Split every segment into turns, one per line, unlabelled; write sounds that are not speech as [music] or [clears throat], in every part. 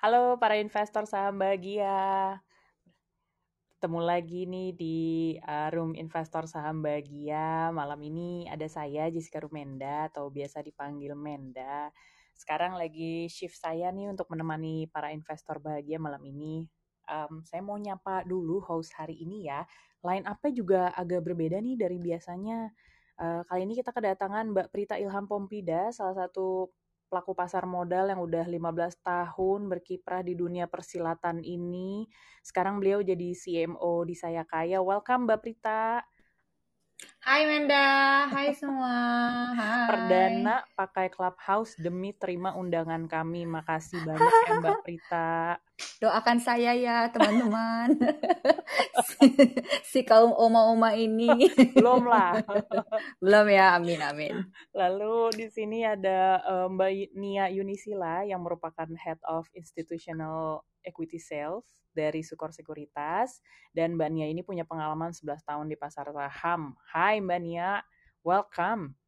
Halo para investor saham bahagia. Ketemu lagi nih di uh, Room Investor Saham Bahagia. Malam ini ada saya Jessica Rumenda atau biasa dipanggil Menda. Sekarang lagi shift saya nih untuk menemani para investor bahagia malam ini. Um, saya mau nyapa dulu host hari ini ya. Line up-nya juga agak berbeda nih dari biasanya. Uh, kali ini kita kedatangan Mbak Prita Ilham Pompida, salah satu pelaku pasar modal yang udah 15 tahun berkiprah di dunia persilatan ini. Sekarang beliau jadi CMO di Saya Kaya. Welcome Mbak Prita.
Hai Menda, hai semua. Hai.
Perdana pakai Clubhouse demi terima undangan kami. Makasih banyak ya Mbak Prita.
Doakan saya ya teman-teman. [laughs] si, kaum oma-oma ini. [laughs]
Belum lah. [laughs]
Belum ya, amin amin.
Lalu di sini ada uh, Mbak Nia Yunisila yang merupakan Head of Institutional Equity Sales dari Sukor Sekuritas dan Mbak Nia ini punya pengalaman 11 tahun di pasar saham. Hai Mbak Nia, welcome.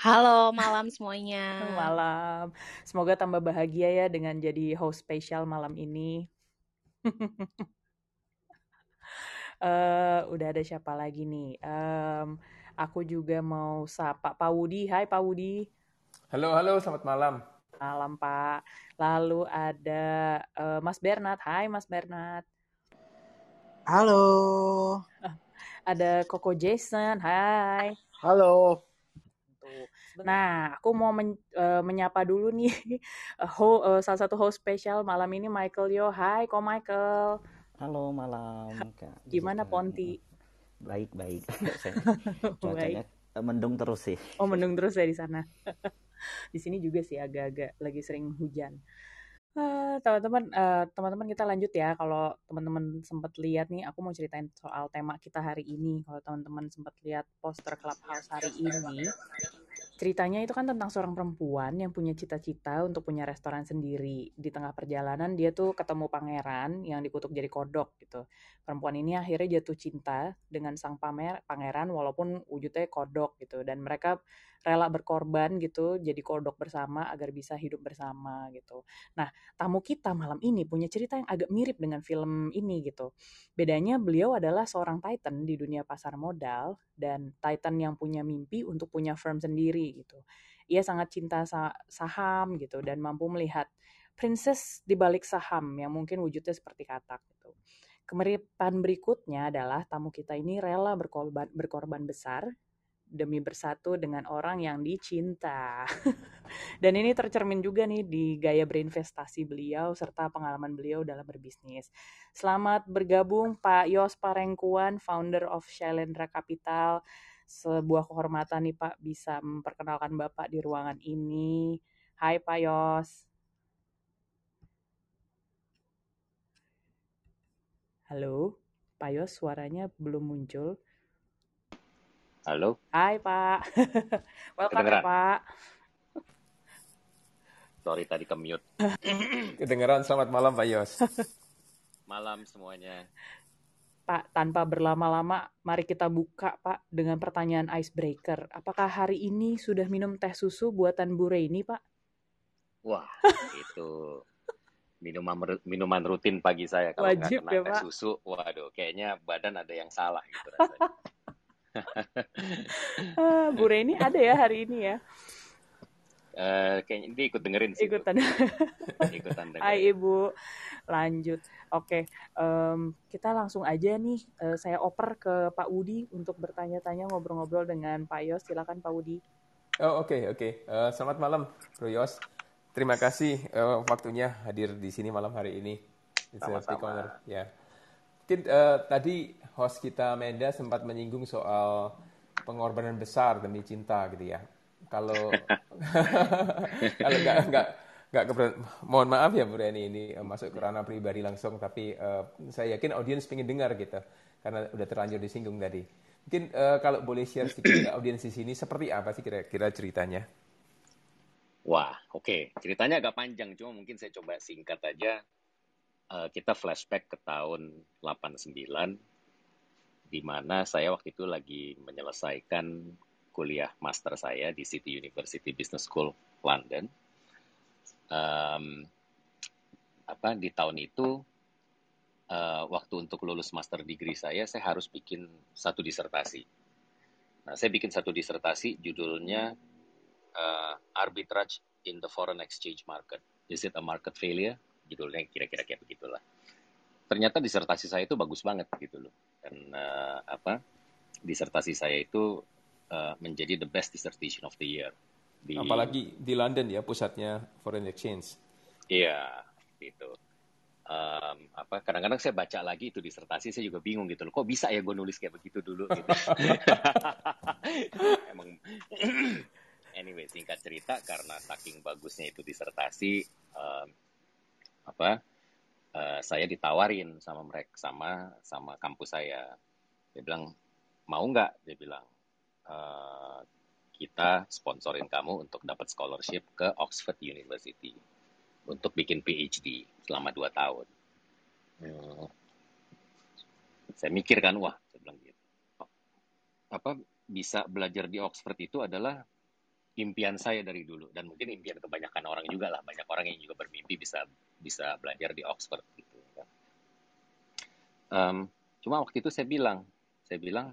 Halo, malam semuanya.
Malam. Semoga tambah bahagia ya dengan jadi host spesial malam ini. uh, [laughs] udah ada siapa lagi nih? Um, aku juga mau sapa Pak Wudi. Hai Pak Wudi.
Halo, halo, selamat malam.
Malam Pak. Lalu ada uh, Mas Bernard. Hai Mas Bernard.
Halo. [laughs]
Ada Koko Jason. Hai.
Halo.
Nah, aku mau men, uh, menyapa dulu nih [laughs] ho, uh, salah satu host spesial malam ini Michael Yo. Hai, kok Michael.
Halo malam Kak. [laughs]
Gimana Ponti?
Baik baik. [laughs] Cuacanya mendung terus sih.
Oh mendung terus ya di sana. di sini juga sih agak-agak lagi sering hujan. Uh, teman-teman, uh, teman-teman kita lanjut ya. Kalau teman-teman sempat lihat nih, aku mau ceritain soal tema kita hari ini. Kalau teman-teman sempat lihat poster Clubhouse hari ini, ceritanya itu kan tentang seorang perempuan yang punya cita-cita untuk punya restoran sendiri. Di tengah perjalanan dia tuh ketemu pangeran yang dikutuk jadi kodok gitu. Perempuan ini akhirnya jatuh cinta dengan sang pamer pangeran walaupun wujudnya kodok gitu. Dan mereka rela berkorban gitu jadi kodok bersama agar bisa hidup bersama gitu. Nah, tamu kita malam ini punya cerita yang agak mirip dengan film ini gitu. Bedanya beliau adalah seorang titan di dunia pasar modal dan titan yang punya mimpi untuk punya firm sendiri gitu. Ia sangat cinta saham gitu dan mampu melihat princess di balik saham yang mungkin wujudnya seperti katak gitu. Kemiripan berikutnya adalah tamu kita ini rela berkorban, berkorban besar demi bersatu dengan orang yang dicinta. [laughs] Dan ini tercermin juga nih di gaya berinvestasi beliau serta pengalaman beliau dalam berbisnis. Selamat bergabung Pak Yos Parengkuan, founder of Shailendra Capital. Sebuah kehormatan nih Pak bisa memperkenalkan Bapak di ruangan ini. Hai Pak Yos. Halo, Pak Yos suaranya belum muncul.
Halo.
Hai Pak. [laughs] Welcome ya Pak.
Sorry tadi ke mute. [clears throat]
Kedengeran selamat malam Pak Yos. [laughs]
malam semuanya.
Pak, tanpa berlama-lama, mari kita buka Pak dengan pertanyaan icebreaker. Apakah hari ini sudah minum teh susu buatan Bu Reni Pak?
Wah, [laughs] itu minuman minuman rutin pagi saya kalau nggak kena ya, teh Pak? susu. Waduh, kayaknya badan ada yang salah gitu rasanya. [laughs]
Ah, Bu Reni ada ya hari ini ya?
Uh, kayaknya dia ikut dengerin sih.
Ikutan. [laughs] Ikutan dengerin. Hai Ibu, lanjut. Oke, okay. um, kita langsung aja nih. Uh, saya oper ke Pak Wudi untuk bertanya-tanya, ngobrol-ngobrol dengan Pak Yos. Silakan Pak Wudi.
Oh oke okay, oke. Okay. Uh, selamat malam, Bro Yos. Terima kasih uh, waktunya hadir di sini malam hari ini.
Sama-sama.
Ya. Mungkin uh, tadi host kita Menda sempat menyinggung soal pengorbanan besar demi cinta gitu ya. Kalau [laughs] kalau nggak nggak nggak mohon maaf ya Bu Reni ini masuk ke ranah pribadi langsung, tapi uh, saya yakin audiens pengen dengar gitu karena udah terlanjur disinggung tadi. Mungkin uh, kalau boleh share sedikit audiens di sini seperti apa sih kira-kira ceritanya?
Wah, oke. Okay. Ceritanya agak panjang, cuma mungkin saya coba singkat aja. Uh, kita flashback ke tahun 89 di mana saya waktu itu lagi menyelesaikan kuliah master saya di City University Business School London. Um, apa di tahun itu uh, waktu untuk lulus master degree saya saya harus bikin satu disertasi. Nah, saya bikin satu disertasi judulnya uh, Arbitrage in the Foreign Exchange Market. Is it a market failure? Judulnya kira-kira kayak begitulah. Ternyata disertasi saya itu bagus banget gitu loh. Dan uh, apa? Disertasi saya itu uh, menjadi the best dissertation of the year.
Di, Apalagi di London ya pusatnya foreign exchange.
Iya, gitu um, apa kadang-kadang saya baca lagi itu disertasi saya juga bingung gitu loh kok bisa ya gue nulis kayak begitu dulu gitu [laughs] [laughs] emang anyway singkat cerita karena saking bagusnya itu disertasi um, apa uh, saya ditawarin sama mereka sama sama kampus saya dia bilang mau nggak dia bilang uh, kita sponsorin kamu untuk dapat scholarship ke Oxford University untuk bikin PhD selama dua tahun. Hmm. Saya mikir kan, wah, saya bilang gitu. Apa bisa belajar di Oxford itu adalah impian saya dari dulu dan mungkin impian kebanyakan orang juga lah banyak orang yang juga bermimpi bisa bisa belajar di Oxford gitu um, cuma waktu itu saya bilang saya bilang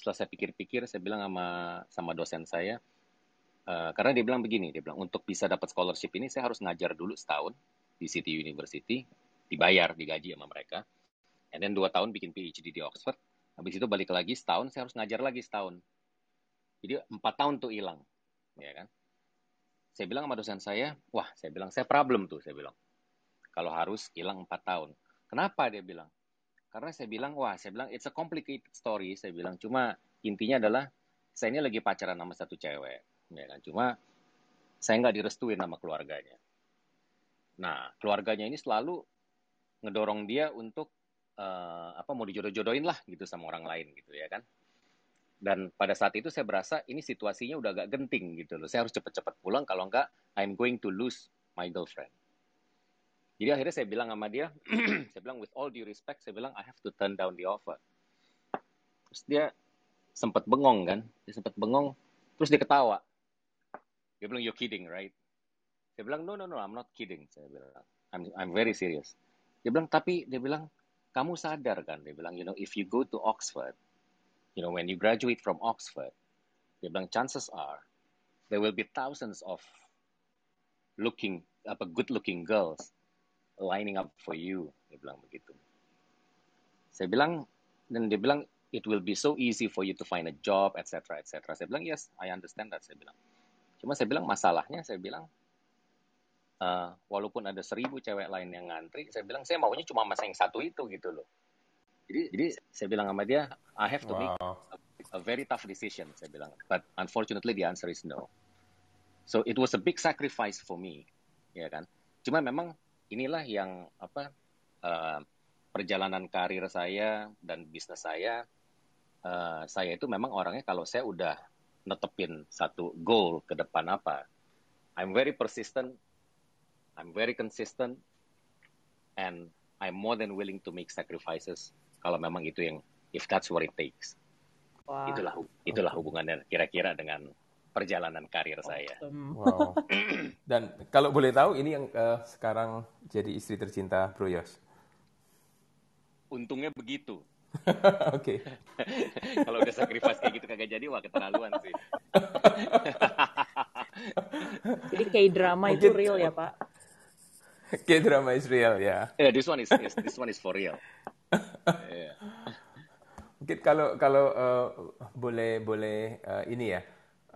setelah saya pikir-pikir saya bilang sama sama dosen saya uh, karena dia bilang begini dia bilang untuk bisa dapat scholarship ini saya harus ngajar dulu setahun di City University, dibayar, digaji sama mereka. And then dua tahun bikin PhD di Oxford. Habis itu balik lagi setahun, saya harus ngajar lagi setahun. Jadi empat tahun tuh hilang, ya kan? Saya bilang sama dosen saya, wah, saya bilang saya problem tuh, saya bilang. Kalau harus hilang empat tahun. Kenapa dia bilang? Karena saya bilang, wah, saya bilang it's a complicated story. Saya bilang cuma intinya adalah saya ini lagi pacaran sama satu cewek, ya kan? Cuma saya nggak direstuin sama keluarganya. Nah, keluarganya ini selalu ngedorong dia untuk uh, apa mau dijodoh-jodohin lah gitu sama orang lain gitu ya kan. Dan pada saat itu saya berasa ini situasinya udah agak genting gitu loh. Saya harus cepet-cepet pulang kalau enggak I'm going to lose my girlfriend. Jadi akhirnya saya bilang sama dia, [clears throat] saya bilang with all due respect, saya bilang I have to turn down the offer. Terus dia sempat bengong kan, dia sempat bengong, terus dia ketawa. Dia bilang you're kidding, right? Dia bilang, no, no, no, I'm not kidding. Saya bilang, I'm, I'm very serious. Dia bilang, tapi dia bilang, kamu sadar kan? Dia bilang, you know, if you go to Oxford, you know, when you graduate from Oxford, dia bilang, chances are there will be thousands of looking, apa, good-looking girls lining up for you. Dia bilang begitu. Saya bilang, dan dia bilang, it will be so easy for you to find a job, etc., etc. Saya bilang, yes, I understand that. Saya bilang. Cuma saya bilang, masalahnya, saya bilang, uh, walaupun ada seribu cewek lain yang ngantri, saya bilang saya maunya cuma masa yang satu itu gitu loh. Jadi, jadi saya bilang sama dia, I have to wow. make a, a very tough decision. Saya bilang, but unfortunately the answer is no. So it was a big sacrifice for me, ya kan. Cuma memang inilah yang apa uh, perjalanan karir saya dan bisnis saya. Uh, saya itu memang orangnya kalau saya udah netepin satu goal ke depan apa, I'm very persistent I'm very consistent and I'm more than willing to make sacrifices kalau memang itu yang if that's what it takes. Wow. Itulah itulah hubungannya kira-kira dengan perjalanan karir awesome. saya.
Wow. [clears throat] Dan kalau boleh tahu ini yang uh, sekarang jadi istri tercinta Bro Yos.
Untungnya begitu. [laughs]
Oke. [laughs]
kalau udah sacrifice kayak gitu kagak jadi wah keterlaluan sih. [laughs]
jadi kayak drama itu real ya, Pak?
K-drama is real, ya.
Yeah. Yeah, this one is, is this one is for real. Yeah.
Mungkin kalau kalau uh, boleh boleh uh, ini ya,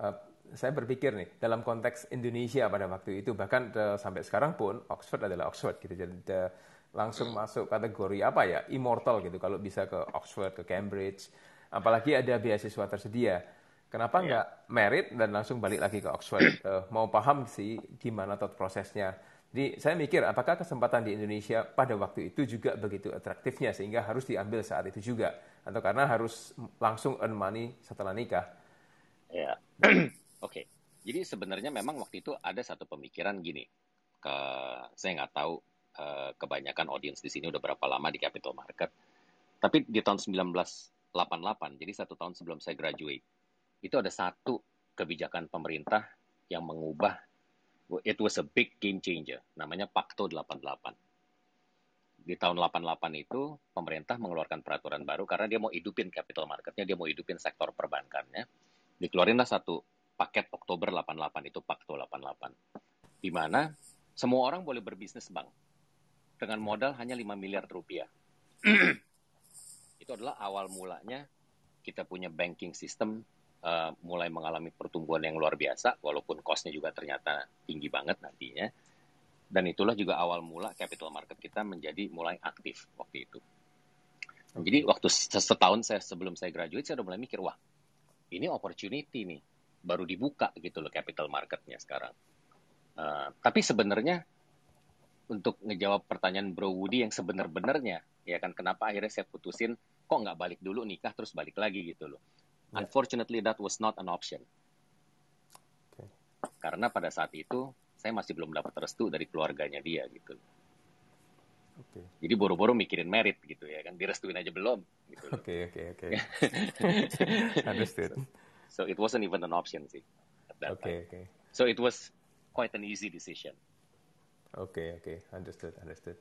uh, saya berpikir nih dalam konteks Indonesia pada waktu itu bahkan uh, sampai sekarang pun Oxford adalah Oxford gitu. Jadi uh, langsung masuk kategori apa ya? Immortal gitu kalau bisa ke Oxford ke Cambridge. Apalagi ada beasiswa tersedia. Kenapa nggak yeah. merit dan langsung balik lagi ke Oxford? Uh, mau paham sih gimana tot prosesnya jadi saya mikir apakah kesempatan di Indonesia pada waktu itu juga begitu atraktifnya sehingga harus diambil saat itu juga atau karena harus langsung earn money setelah nikah.
Ya, [clears throat] oke. Okay. Jadi sebenarnya memang waktu itu ada satu pemikiran gini. Ke saya nggak tahu uh, kebanyakan audiens di sini udah berapa lama di capital market. Tapi di tahun 1988, jadi satu tahun sebelum saya graduate, itu ada satu kebijakan pemerintah yang mengubah it was a big game changer. Namanya Pakto 88. di tahun 88 itu pemerintah mengeluarkan peraturan baru karena dia mau hidupin capital marketnya, dia mau hidupin sektor perbankannya. Dikeluarinlah satu paket Oktober 88 itu Pakto 88. Di mana semua orang boleh berbisnis bank dengan modal hanya 5 miliar rupiah. [clears throat] itu adalah awal mulanya kita punya banking system uh, mulai mengalami pertumbuhan yang luar biasa, walaupun cost-nya juga ternyata tinggi banget nantinya dan itulah juga awal mula capital market kita menjadi mulai aktif waktu itu. Jadi waktu setahun saya sebelum saya graduate saya udah mulai mikir wah ini opportunity nih baru dibuka gitu loh capital marketnya sekarang. Uh, tapi sebenarnya untuk ngejawab pertanyaan Bro Woody yang sebenar-benarnya ya kan kenapa akhirnya saya putusin kok nggak balik dulu nikah terus balik lagi gitu loh. Unfortunately that was not an option. Okay. Karena pada saat itu saya masih belum dapat restu dari keluarganya dia gitu. Okay. Jadi boro-boro mikirin merit gitu ya kan, direstuin aja belum.
Oke oke oke. Understood.
So, so it wasn't even an option sih.
Oke okay, oke. Okay.
So it was quite an easy decision.
Oke okay, oke, okay. understood understood.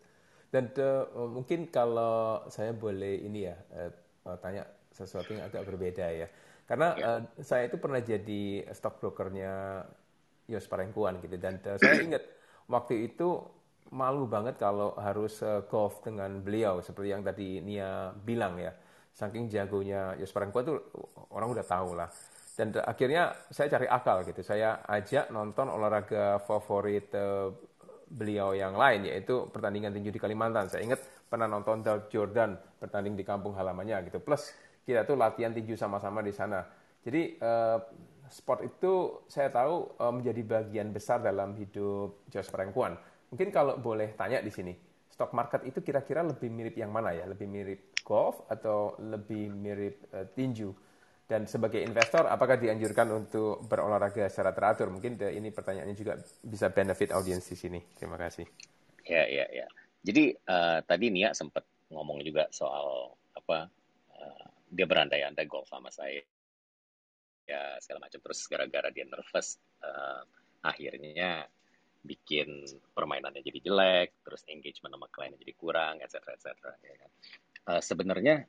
Dan uh, mungkin kalau saya boleh ini ya uh, tanya sesuatu yang agak berbeda ya. Karena yeah. uh, saya itu pernah jadi stockbrokernya Yos Parengkuan gitu. Dan uh, saya ingat waktu itu malu banget kalau harus uh, golf dengan beliau. Seperti yang tadi Nia bilang ya. Saking jagonya Yos Parengkuan itu orang udah tahu lah. Dan uh, akhirnya saya cari akal gitu. Saya ajak nonton olahraga favorit uh, beliau yang lain yaitu pertandingan tinju di Kalimantan. Saya ingat pernah nonton Doug Jordan bertanding di kampung halamannya gitu. Plus kita tuh latihan tinju sama-sama di sana jadi uh, sport itu saya tahu uh, menjadi bagian besar dalam hidup Josh Perempuan. Mungkin kalau boleh tanya di sini, stock market itu kira-kira lebih mirip yang mana ya? Lebih mirip golf atau lebih mirip uh, tinju? Dan sebagai investor, apakah dianjurkan untuk berolahraga secara teratur? Mungkin ini pertanyaannya juga bisa benefit audiens di sini. Terima kasih.
Ya, ya, ya. Jadi uh, tadi Nia sempat ngomong juga soal apa dia berandai-andai golf sama saya. Ya segala macam. Terus gara-gara dia nervous uh, akhirnya bikin permainannya jadi jelek terus engagement sama kliennya jadi kurang etc etc ya kan. Uh, sebenarnya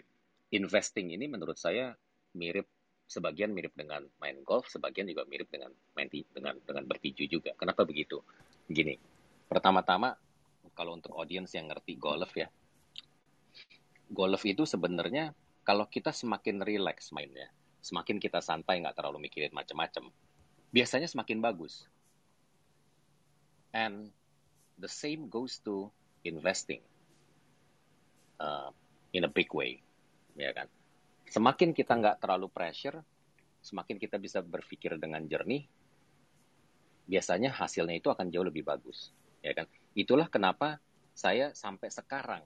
[clears throat] investing ini menurut saya mirip sebagian mirip dengan main golf sebagian juga mirip dengan main dengan dengan bertinju juga. Kenapa begitu? Gini pertama-tama kalau untuk audiens yang ngerti golf ya golf itu sebenarnya kalau kita semakin relax mainnya semakin kita santai nggak terlalu mikirin macam-macam, biasanya semakin bagus. And the same goes to investing uh, in a big way, ya kan? Semakin kita nggak terlalu pressure, semakin kita bisa berpikir dengan jernih, biasanya hasilnya itu akan jauh lebih bagus, ya kan? Itulah kenapa saya sampai sekarang,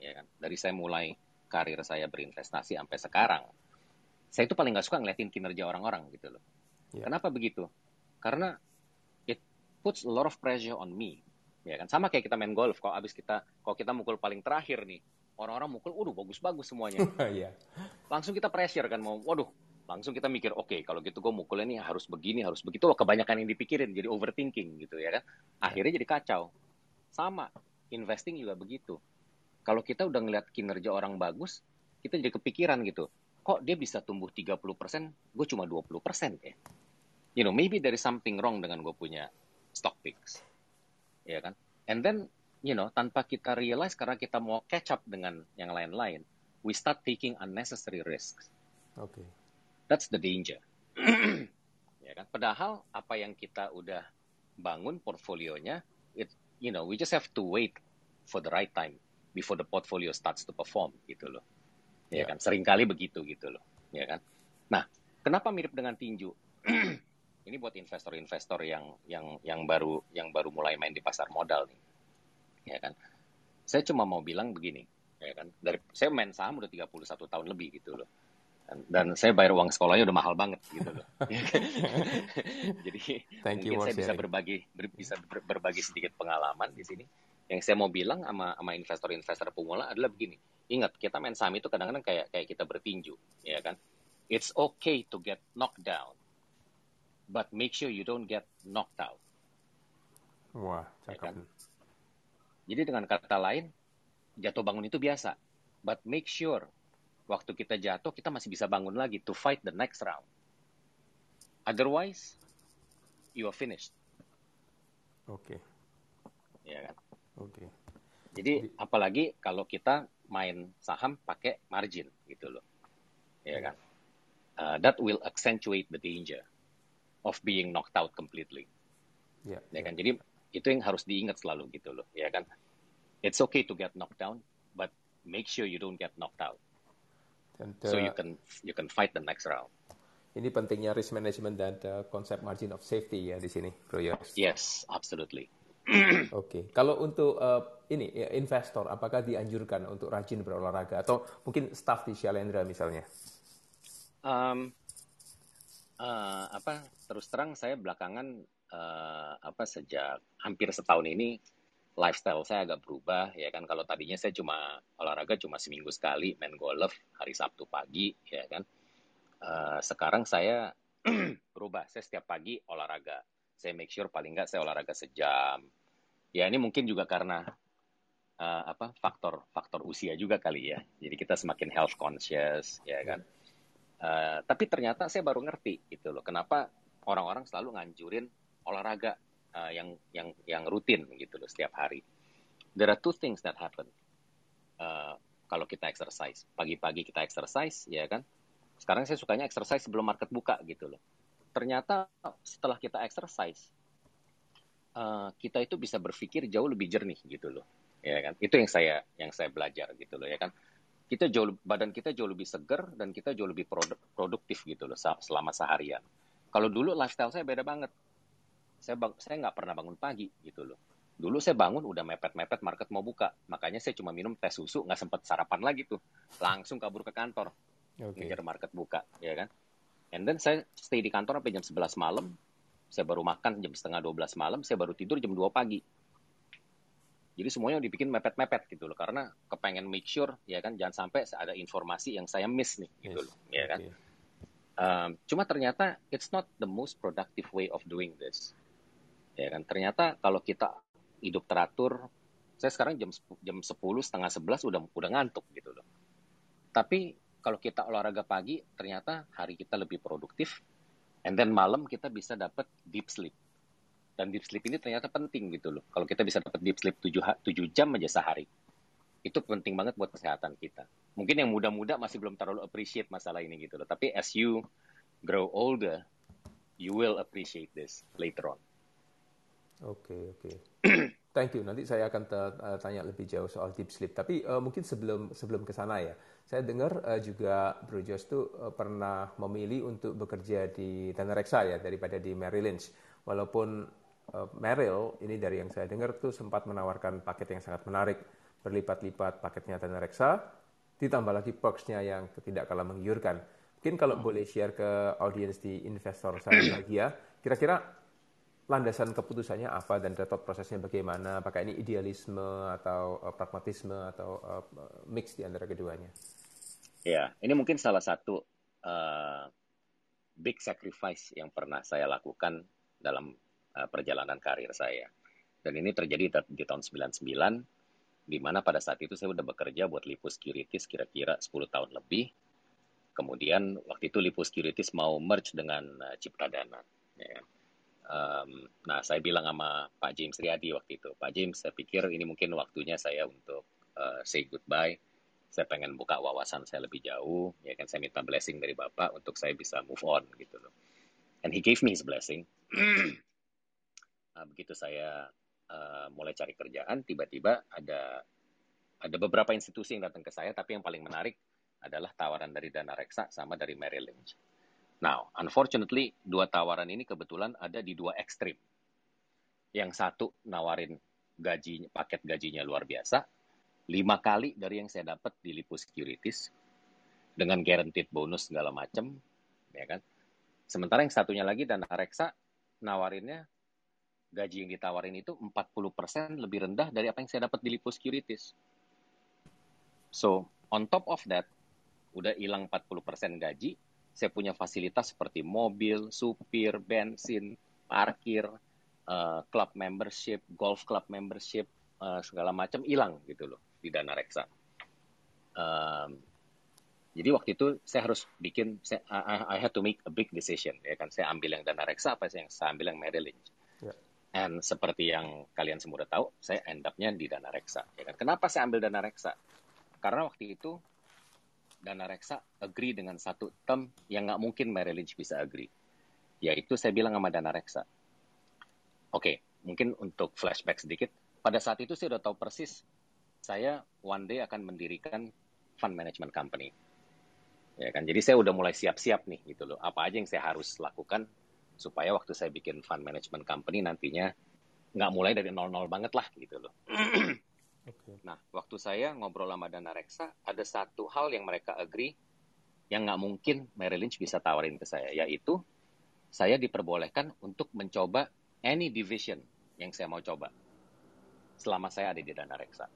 ya kan? Dari saya mulai karir saya berinvestasi sampai sekarang, saya itu paling nggak suka ngeliatin kinerja orang-orang gitu loh. Yeah. Kenapa begitu? Karena it puts a lot of pressure on me. Ya kan sama kayak kita main golf. Kalau abis kita kalau kita mukul paling terakhir nih, orang-orang mukul, waduh bagus-bagus semuanya. [laughs] yeah. Langsung kita pressure kan mau, waduh langsung kita mikir, oke okay, kalau gitu gue mukulnya nih harus begini, harus begitu loh. Kebanyakan yang dipikirin, jadi overthinking gitu ya kan. Iya. Akhirnya jadi kacau. Sama, investing juga begitu. Kalau kita udah ngeliat kinerja orang bagus, kita jadi kepikiran gitu kok dia bisa tumbuh 30%, gue cuma 20% ya. You know, maybe there is something wrong dengan gue punya stock picks. Ya kan? And then, you know, tanpa kita realize karena kita mau catch up dengan yang lain-lain, we start taking unnecessary risks.
Oke. Okay.
That's the danger. [clears throat] ya kan? Padahal apa yang kita udah bangun portfolionya, it, you know, we just have to wait for the right time before the portfolio starts to perform gitu loh. Ya kan? Seringkali begitu gitu loh. Ya kan? Nah kenapa mirip dengan tinju? [clears throat] Ini buat investor-investor yang yang yang baru yang baru mulai main di pasar modal nih. Ya kan? Saya cuma mau bilang begini ya kan? Dari saya main saham udah 31 tahun lebih gitu loh. Dan, dan saya bayar uang sekolahnya udah mahal banget gitu loh. [laughs] Ya kan? [laughs] jadi Thank mungkin you saya bisa berbagi ber, bisa ber, berbagi sedikit pengalaman di sini yang saya mau bilang sama sama investor-investor pemula adalah begini ingat kita main saham itu kadang-kadang kayak kayak kita bertinju, ya kan? It's okay to get knocked down, but make sure you don't get knocked out.
Wah, ya cakep. Ya kan?
Jadi dengan kata lain, jatuh bangun itu biasa. But make sure waktu kita jatuh kita masih bisa bangun lagi to fight the next round. Otherwise, you are finished.
Oke.
Ya kan?
Oke.
Jadi apalagi kalau kita main saham pakai margin gitu loh. Ya kan? Uh, that will accentuate the danger of being knocked out completely.
Ya.
Ya kan? Jadi itu yang harus diingat selalu gitu loh, ya kan? It's okay to get knocked down, but make sure you don't get knocked out.
Dan
So
uh,
you can you can fight the next round.
ini pentingnya risk management dan uh, konsep margin of safety ya di sini, Bro Yos.
Yes, absolutely. [clears throat]
Oke, kalau untuk uh, ini ya, investor, apakah dianjurkan untuk rajin berolahraga? Atau mungkin staff di Shalendra misalnya?
Um, uh, apa terus terang saya belakangan uh, apa sejak hampir setahun ini lifestyle saya agak berubah ya kan? Kalau tadinya saya cuma olahraga cuma seminggu sekali main golf hari Sabtu pagi ya kan? Uh, sekarang saya [clears throat] berubah saya setiap pagi olahraga saya make sure paling nggak saya olahraga sejam ya ini mungkin juga karena uh, apa faktor faktor usia juga kali ya jadi kita semakin health conscious ya kan Uh, tapi ternyata saya baru ngerti gitu loh kenapa orang-orang selalu nganjurin olahraga uh, yang yang yang rutin gitu loh setiap hari. There are two things that happen uh, kalau kita exercise. Pagi-pagi kita exercise, ya kan? Sekarang saya sukanya exercise sebelum market buka gitu loh. Ternyata setelah kita exercise, uh, kita itu bisa berpikir jauh lebih jernih gitu loh, ya kan? Itu yang saya yang saya belajar gitu loh, ya kan? kita jauh badan kita jauh lebih segar dan kita jauh lebih produk, produktif gitu loh selama seharian. Kalau dulu lifestyle saya beda banget. Saya bang, saya nggak pernah bangun pagi gitu loh. Dulu saya bangun udah mepet-mepet market mau buka, makanya saya cuma minum teh susu nggak sempet sarapan lagi tuh, langsung kabur ke kantor
Oke.
ngejar market buka, ya kan? And then saya stay di kantor sampai jam 11 malam, saya baru makan jam setengah 12 malam, saya baru tidur jam 2 pagi. Jadi semuanya dibikin mepet-mepet gitu loh, karena kepengen make sure ya kan jangan sampai ada informasi yang saya miss nih gitu
Yes.
loh, ya kan.
Oke.
Um, cuma ternyata it's not the most productive way of doing this. Ya kan, ternyata kalau kita hidup teratur, saya sekarang jam jam 10 setengah 11 udah udah ngantuk gitu loh. Tapi kalau kita olahraga pagi, ternyata hari kita lebih produktif, and then malam kita bisa dapat deep sleep. Dan deep sleep ini ternyata penting gitu loh. Kalau kita bisa dapat deep sleep 7, ha- 7 jam aja sehari, itu penting banget buat kesehatan kita. Mungkin yang muda-muda masih belum terlalu appreciate masalah ini gitu loh. Tapi as you grow older, you will appreciate this later on.
Oke, oke. [clears throat] Thank you. Nanti saya akan eh, tanya lebih jauh soal deep sleep. Tapi eh, mungkin sebelum sebelum ke sana ya, saya dengar eh, juga Bro Jos tuh eh, pernah memilih untuk bekerja di Dana Reksa ya daripada di Merrill Lynch. Walaupun eh, Merrill ini dari yang saya dengar tuh sempat menawarkan paket yang sangat menarik, berlipat-lipat paketnya Dana Reksa, ditambah lagi perks-nya yang tidak kalah menggiurkan. Mungkin kalau boleh share ke audiens di investor saya lagi ya, kira-kira landasan keputusannya apa dan thought prosesnya bagaimana? Apakah ini idealisme atau uh, pragmatisme atau uh, mix di antara keduanya?
Ya, ini mungkin salah satu uh, big sacrifice yang pernah saya lakukan dalam uh, perjalanan karir saya. Dan ini terjadi di tahun 99, di mana pada saat itu saya udah bekerja buat Lipo Securities kira-kira 10 tahun lebih. Kemudian waktu itu Lipo Securities mau merge dengan uh, Ciptadana. Ya. Um, nah, saya bilang sama Pak James Riyadi waktu itu, Pak James, saya pikir ini mungkin waktunya saya untuk uh, say goodbye saya pengen buka wawasan saya lebih jauh, ya kan saya minta blessing dari Bapak untuk saya bisa move on gitu loh. And he gave me his blessing. [clears throat] nah, begitu saya uh, mulai cari kerjaan, tiba-tiba ada ada beberapa institusi yang datang ke saya, tapi yang paling menarik adalah tawaran dari Dana Reksa sama dari Merrill Lynch. Now, unfortunately, dua tawaran ini kebetulan ada di dua ekstrim. Yang satu nawarin gaji paket gajinya luar biasa, lima kali dari yang saya dapat di Lipo Securities dengan guaranteed bonus segala macam, ya kan. Sementara yang satunya lagi Dana Reksa nawarinnya gaji yang ditawarin itu 40% lebih rendah dari apa yang saya dapat di Lipo Securities. So, on top of that, udah hilang 40% gaji, saya punya fasilitas seperti mobil, supir, bensin, parkir, uh, club membership, golf club membership, uh, segala macam hilang gitu loh. di dana reksa. Um, jadi waktu itu saya harus bikin, saya, I, I had to make a big decision, ya kan. Saya ambil yang dana reksa, apa yang saya ambil yang Merrill Lynch.
Yeah.
And seperti yang kalian semua udah tahu, saya end up-nya di dana reksa. Ya kan? Kenapa saya ambil dana reksa? Karena waktu itu dana reksa agree dengan satu term yang nggak mungkin Merrill Lynch bisa agree. Yaitu saya bilang sama dana reksa. Oke, okay, mungkin untuk flashback sedikit. Pada saat itu saya udah tahu persis saya one day akan mendirikan fund management company ya kan jadi saya udah mulai siap-siap nih gitu loh apa aja yang saya harus lakukan supaya waktu saya bikin fund management company nantinya nggak mulai dari nol-nol banget lah gitu loh [clears throat] okay. nah waktu saya ngobrol sama Dana Reksa ada satu hal yang mereka agree yang nggak mungkin Merrill Lynch bisa tawarin ke saya yaitu saya diperbolehkan untuk mencoba any division yang saya mau coba selama saya ada di Dana Reksa.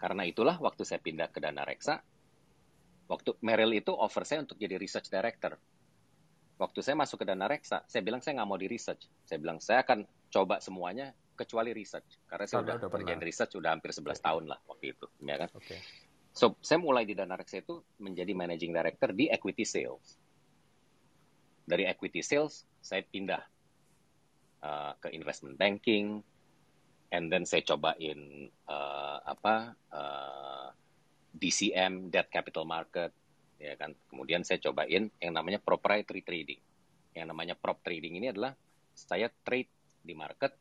Karena itulah waktu saya pindah ke Dana Reksa, Waktu Merrill itu offer saya untuk jadi research director. Waktu saya masuk ke Dana Reksa, saya bilang saya nggak mau di research. Saya bilang saya akan coba semuanya kecuali research. Karena saya udah, udah kerjain research udah hampir 11 okay. tahun lah waktu itu. Ya kan? Okay. So, saya mulai di Dana Reksa itu menjadi managing director di equity sales. Dari equity sales, saya pindah uh, ke investment banking, and then saya cobain uh, apa uh, DCM, debt capital market, ya kan. Kemudian saya cobain yang namanya proprietary trading. Yang namanya prop trading ini adalah saya trade di market,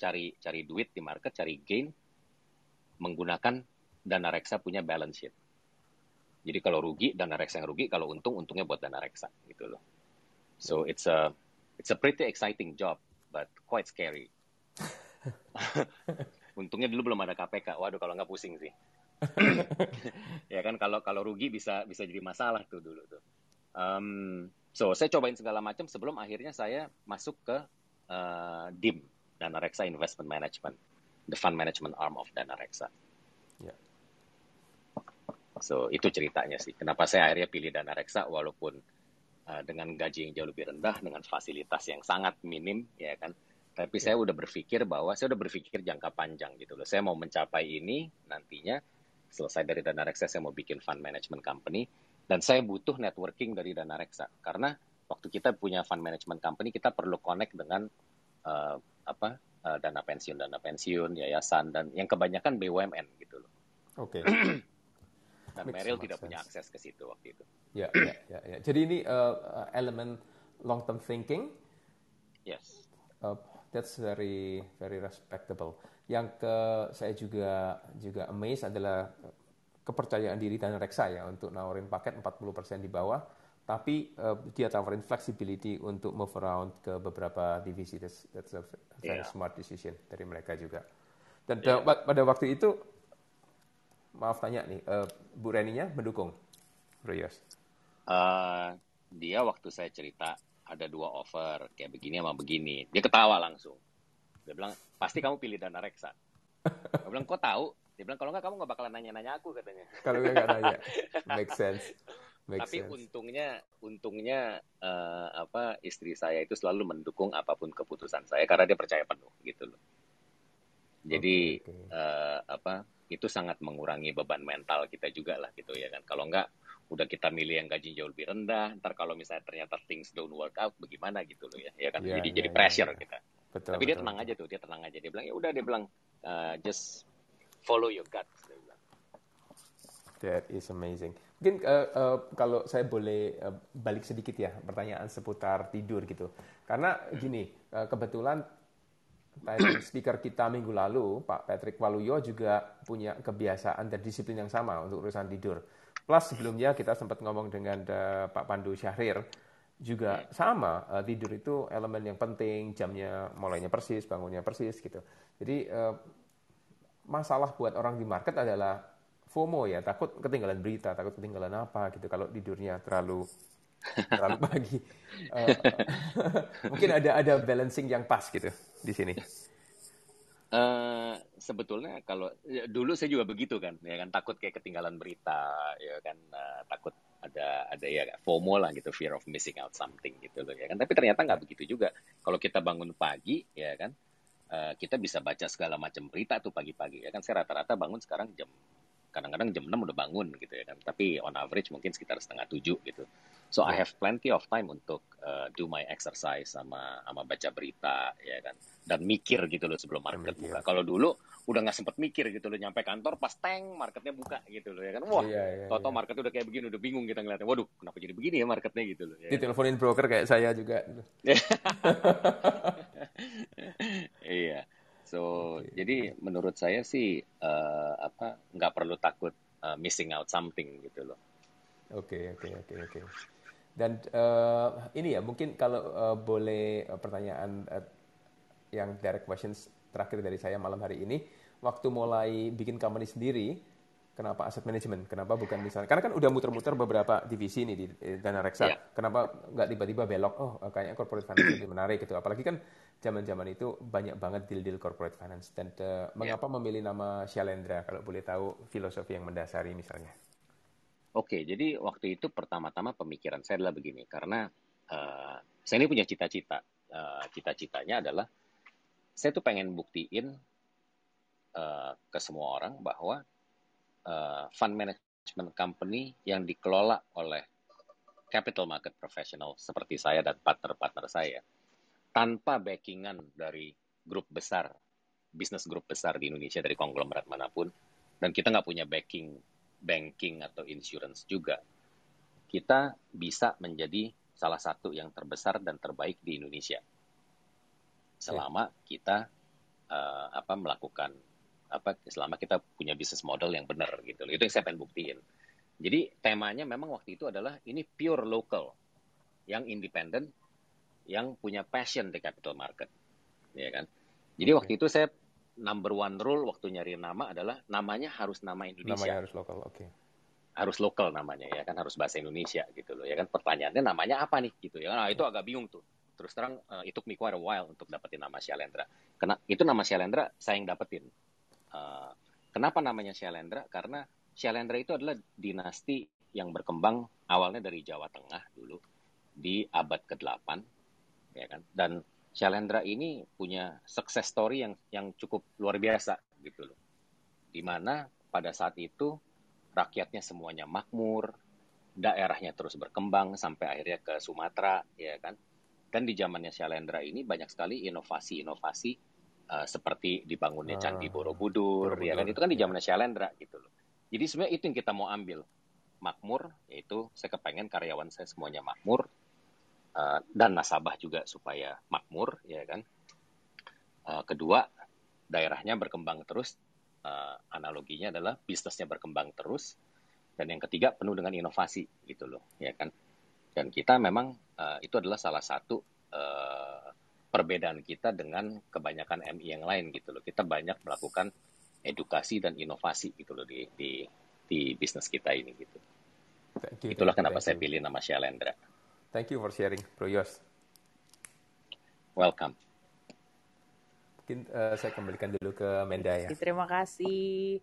cari cari duit di market, cari gain menggunakan dana reksa punya balance sheet. Jadi kalau rugi dana reksa yang rugi, kalau untung untungnya buat dana reksa gitu loh. So it's a it's a pretty exciting job, but quite scary. [laughs] Untungnya dulu belum ada KPK. Waduh kalau nggak pusing sih. [laughs] ya kan kalau kalau rugi bisa bisa jadi masalah tuh dulu tuh. Um, so saya cobain segala macam sebelum akhirnya saya masuk ke uh, DIM Dana Reksa Investment Management, the fund management arm of Dana Reksa. Yeah. So itu ceritanya sih. Kenapa saya akhirnya pilih Dana Reksa walaupun uh, dengan gaji yang jauh lebih rendah, dengan fasilitas yang sangat minim, ya kan. Tapi yeah. saya udah berpikir bahwa saya udah berpikir jangka panjang gitu loh. Saya mau mencapai ini nantinya selesai dari dana reksa saya mau bikin fund management company dan saya butuh networking dari dana reksa karena waktu kita punya fund management company kita perlu connect dengan uh, apa uh, dana pensiun dana pensiun yayasan dan yang kebanyakan BUMN gitu loh. Oke. Okay. dan Makes Merrill tidak sense. punya akses ke situ waktu itu.
Ya, ya, ya, ya. Jadi ini uh, elemen long term thinking.
Yes.
Uh, that's very very respectable. Yang ke saya juga juga amazed adalah kepercayaan diri dan reksa ya untuk nawarin paket 40% di bawah tapi uh, dia tawarin flexibility untuk move around ke beberapa divisi that's, that's a very yeah. smart decision dari mereka juga dan yeah. pada waktu itu maaf tanya nih uh, Bu Reninya mendukung Bro Yos
uh, dia waktu saya cerita ada dua offer kayak begini sama begini dia ketawa langsung dia bilang, pasti kamu pilih dana reksa. Dia bilang, kok tahu? Dia bilang, kalau nggak kamu nggak bakalan nanya-nanya aku katanya.
Kalau nggak nanya. Make sense. [laughs]
Make Tapi sense. untungnya, untungnya uh, apa istri saya itu selalu mendukung apa pun keputusan saya karena dia percaya penuh gitu loh. Jadi okay, okay. Uh, eh, apa itu sangat mengurangi beban mental kita juga lah gitu ya kan. Kalau nggak udah kita milih yang gaji jauh lebih rendah, ntar kalau misalnya ternyata things don't work out, bagaimana gitu loh ya, ya kan. Yeah, jadi yeah, jadi yeah, pressure yeah. kita. Betul, Tapi betul, dia tenang betul. aja tuh, dia tenang aja. Dia bilang ya udah dia bilang uh, just follow your gut. Dia bilang.
That is amazing. Mungkin uh, uh, kalau saya boleh uh, balik sedikit ya pertanyaan seputar tidur gitu. Karena gini, uh, kebetulan [clears throat] speaker kita minggu lalu, Pak Patrick Waluyo juga punya kebiasaan dan disiplin yang sama untuk urusan tidur. Plus sebelumnya kita sempat ngomong dengan uh, Pak Pandu Syahrir juga sama uh, tidur itu elemen yang penting jamnya mulainya persis bangunnya persis gitu jadi uh, masalah buat orang di market adalah FOMO ya takut ketinggalan berita takut ketinggalan apa gitu. Kalau tidurnya terlalu terlalu [laughs] pagi uh, [laughs] mungkin ada ada balancing yang pas gitu di sini.
Uh, sebetulnya kalau ya, dulu saya juga begitu kan ya kan takut kayak ketinggalan berita ya kan uh, takut ada ada ya FOMO lah gitu fear of missing out something gitu loh ya kan. Tapi ternyata nggak begitu juga. Kalau kita bangun pagi ya kan uh, kita bisa baca segala macam berita tuh pagi-pagi ya kan. Saya rata-rata bangun sekarang jam kadang-kadang jam 6 udah bangun gitu ya kan. Tapi on average mungkin sekitar setengah tujuh gitu. So I have plenty of time untuk uh, do my exercise sama sama baca berita ya kan. Dan mikir gitu loh sebelum market mikir. buka. Kalau dulu udah nggak sempet mikir gitu loh nyampe kantor pas teng marketnya buka gitu loh ya kan. Wah iya, iya, toto iya. market udah kayak begini udah bingung kita ngeliatnya. Waduh kenapa jadi begini ya marketnya gitu loh ya.
diteleponin broker kayak saya juga. [laughs]
Iya So okay. jadi menurut saya sih uh, apa nggak perlu takut uh, missing out something gitu loh.
Oke okay, oke okay, oke okay, oke. Dan uh, ini ya mungkin kalau uh, boleh uh, pertanyaan uh, yang direct questions terakhir dari saya malam hari ini, waktu mulai bikin company sendiri, kenapa aset management? Kenapa bukan misalnya? Karena kan udah muter-muter beberapa divisi nih di Dana Reksa. Yeah. Kenapa nggak tiba-tiba belok? Oh, kayaknya corporate finance lebih menarik gitu. Apalagi kan zaman-zaman itu banyak banget deal-deal corporate finance. Dan uh, mengapa yeah. memilih nama Shalendra? Kalau boleh tahu filosofi yang mendasari misalnya.
Oke, jadi waktu itu pertama-tama pemikiran saya adalah begini, karena uh, saya ini punya cita-cita. Uh, cita-citanya adalah saya tuh pengen buktiin uh, ke semua orang bahwa uh, fund management company yang dikelola oleh capital market professional seperti saya dan partner-partner saya tanpa backingan dari grup besar, bisnis grup besar di Indonesia dari konglomerat mana pun, dan kita nggak punya backing banking atau insurance juga, kita bisa menjadi salah satu yang terbesar dan terbaik di Indonesia. Selama kita uh, apa melakukan apa selama kita punya bisnis model yang benar gitu Itu yang saya pengen buktiin. Jadi temanya memang waktu itu adalah ini pure local yang independen yang punya passion di capital market, ya kan? Jadi waktu itu saya number one rule waktu nyari nama adalah namanya harus nama Indonesia.
Namanya harus lokal, oke. Okay.
Harus lokal namanya ya kan harus bahasa Indonesia gitu loh ya kan pertanyaannya namanya apa nih gitu ya. Nah itu agak bingung tuh. Terus terang uh, itu me quite a while untuk dapetin nama Shalendra. Karena itu nama Shalendra saya yang dapetin. Uh, kenapa namanya Shalendra? Karena Shalendra itu adalah dinasti yang berkembang awalnya dari Jawa Tengah dulu di abad ke-8 ya kan? Dan Shalendra ini punya success story yang yang cukup luar biasa gitu loh. Di mana pada saat itu rakyatnya semuanya makmur daerahnya terus berkembang sampai akhirnya ke Sumatera ya kan? Dan di zamannya Shalendra ini banyak sekali inovasi-inovasi uh, seperti dibangunnya ah, Candi Borobudur, Borobudur ya kan? Itu kan di zamannya Shalendra gitu loh. Jadi sebenarnya itu yang kita mau ambil. Makmur yaitu saya kepengen karyawan saya semuanya makmur uh, dan nasabah juga supaya makmur ya kan? Uh, kedua daerahnya berkembang terus uh, analoginya adalah bisnisnya berkembang terus dan yang ketiga penuh dengan inovasi gitu loh ya kan? Dan kita memang uh, itu adalah salah satu uh, perbedaan kita dengan kebanyakan MI yang lain gitu loh kita banyak melakukan edukasi dan inovasi gitu loh di di di bisnis kita ini gitu itulah kenapa saya pilih nama Shalendra
Thank you for sharing, Bro Yos.
Welcome.
Mungkin uh, saya kembalikan dulu ke Menda ya.
Terima kasih.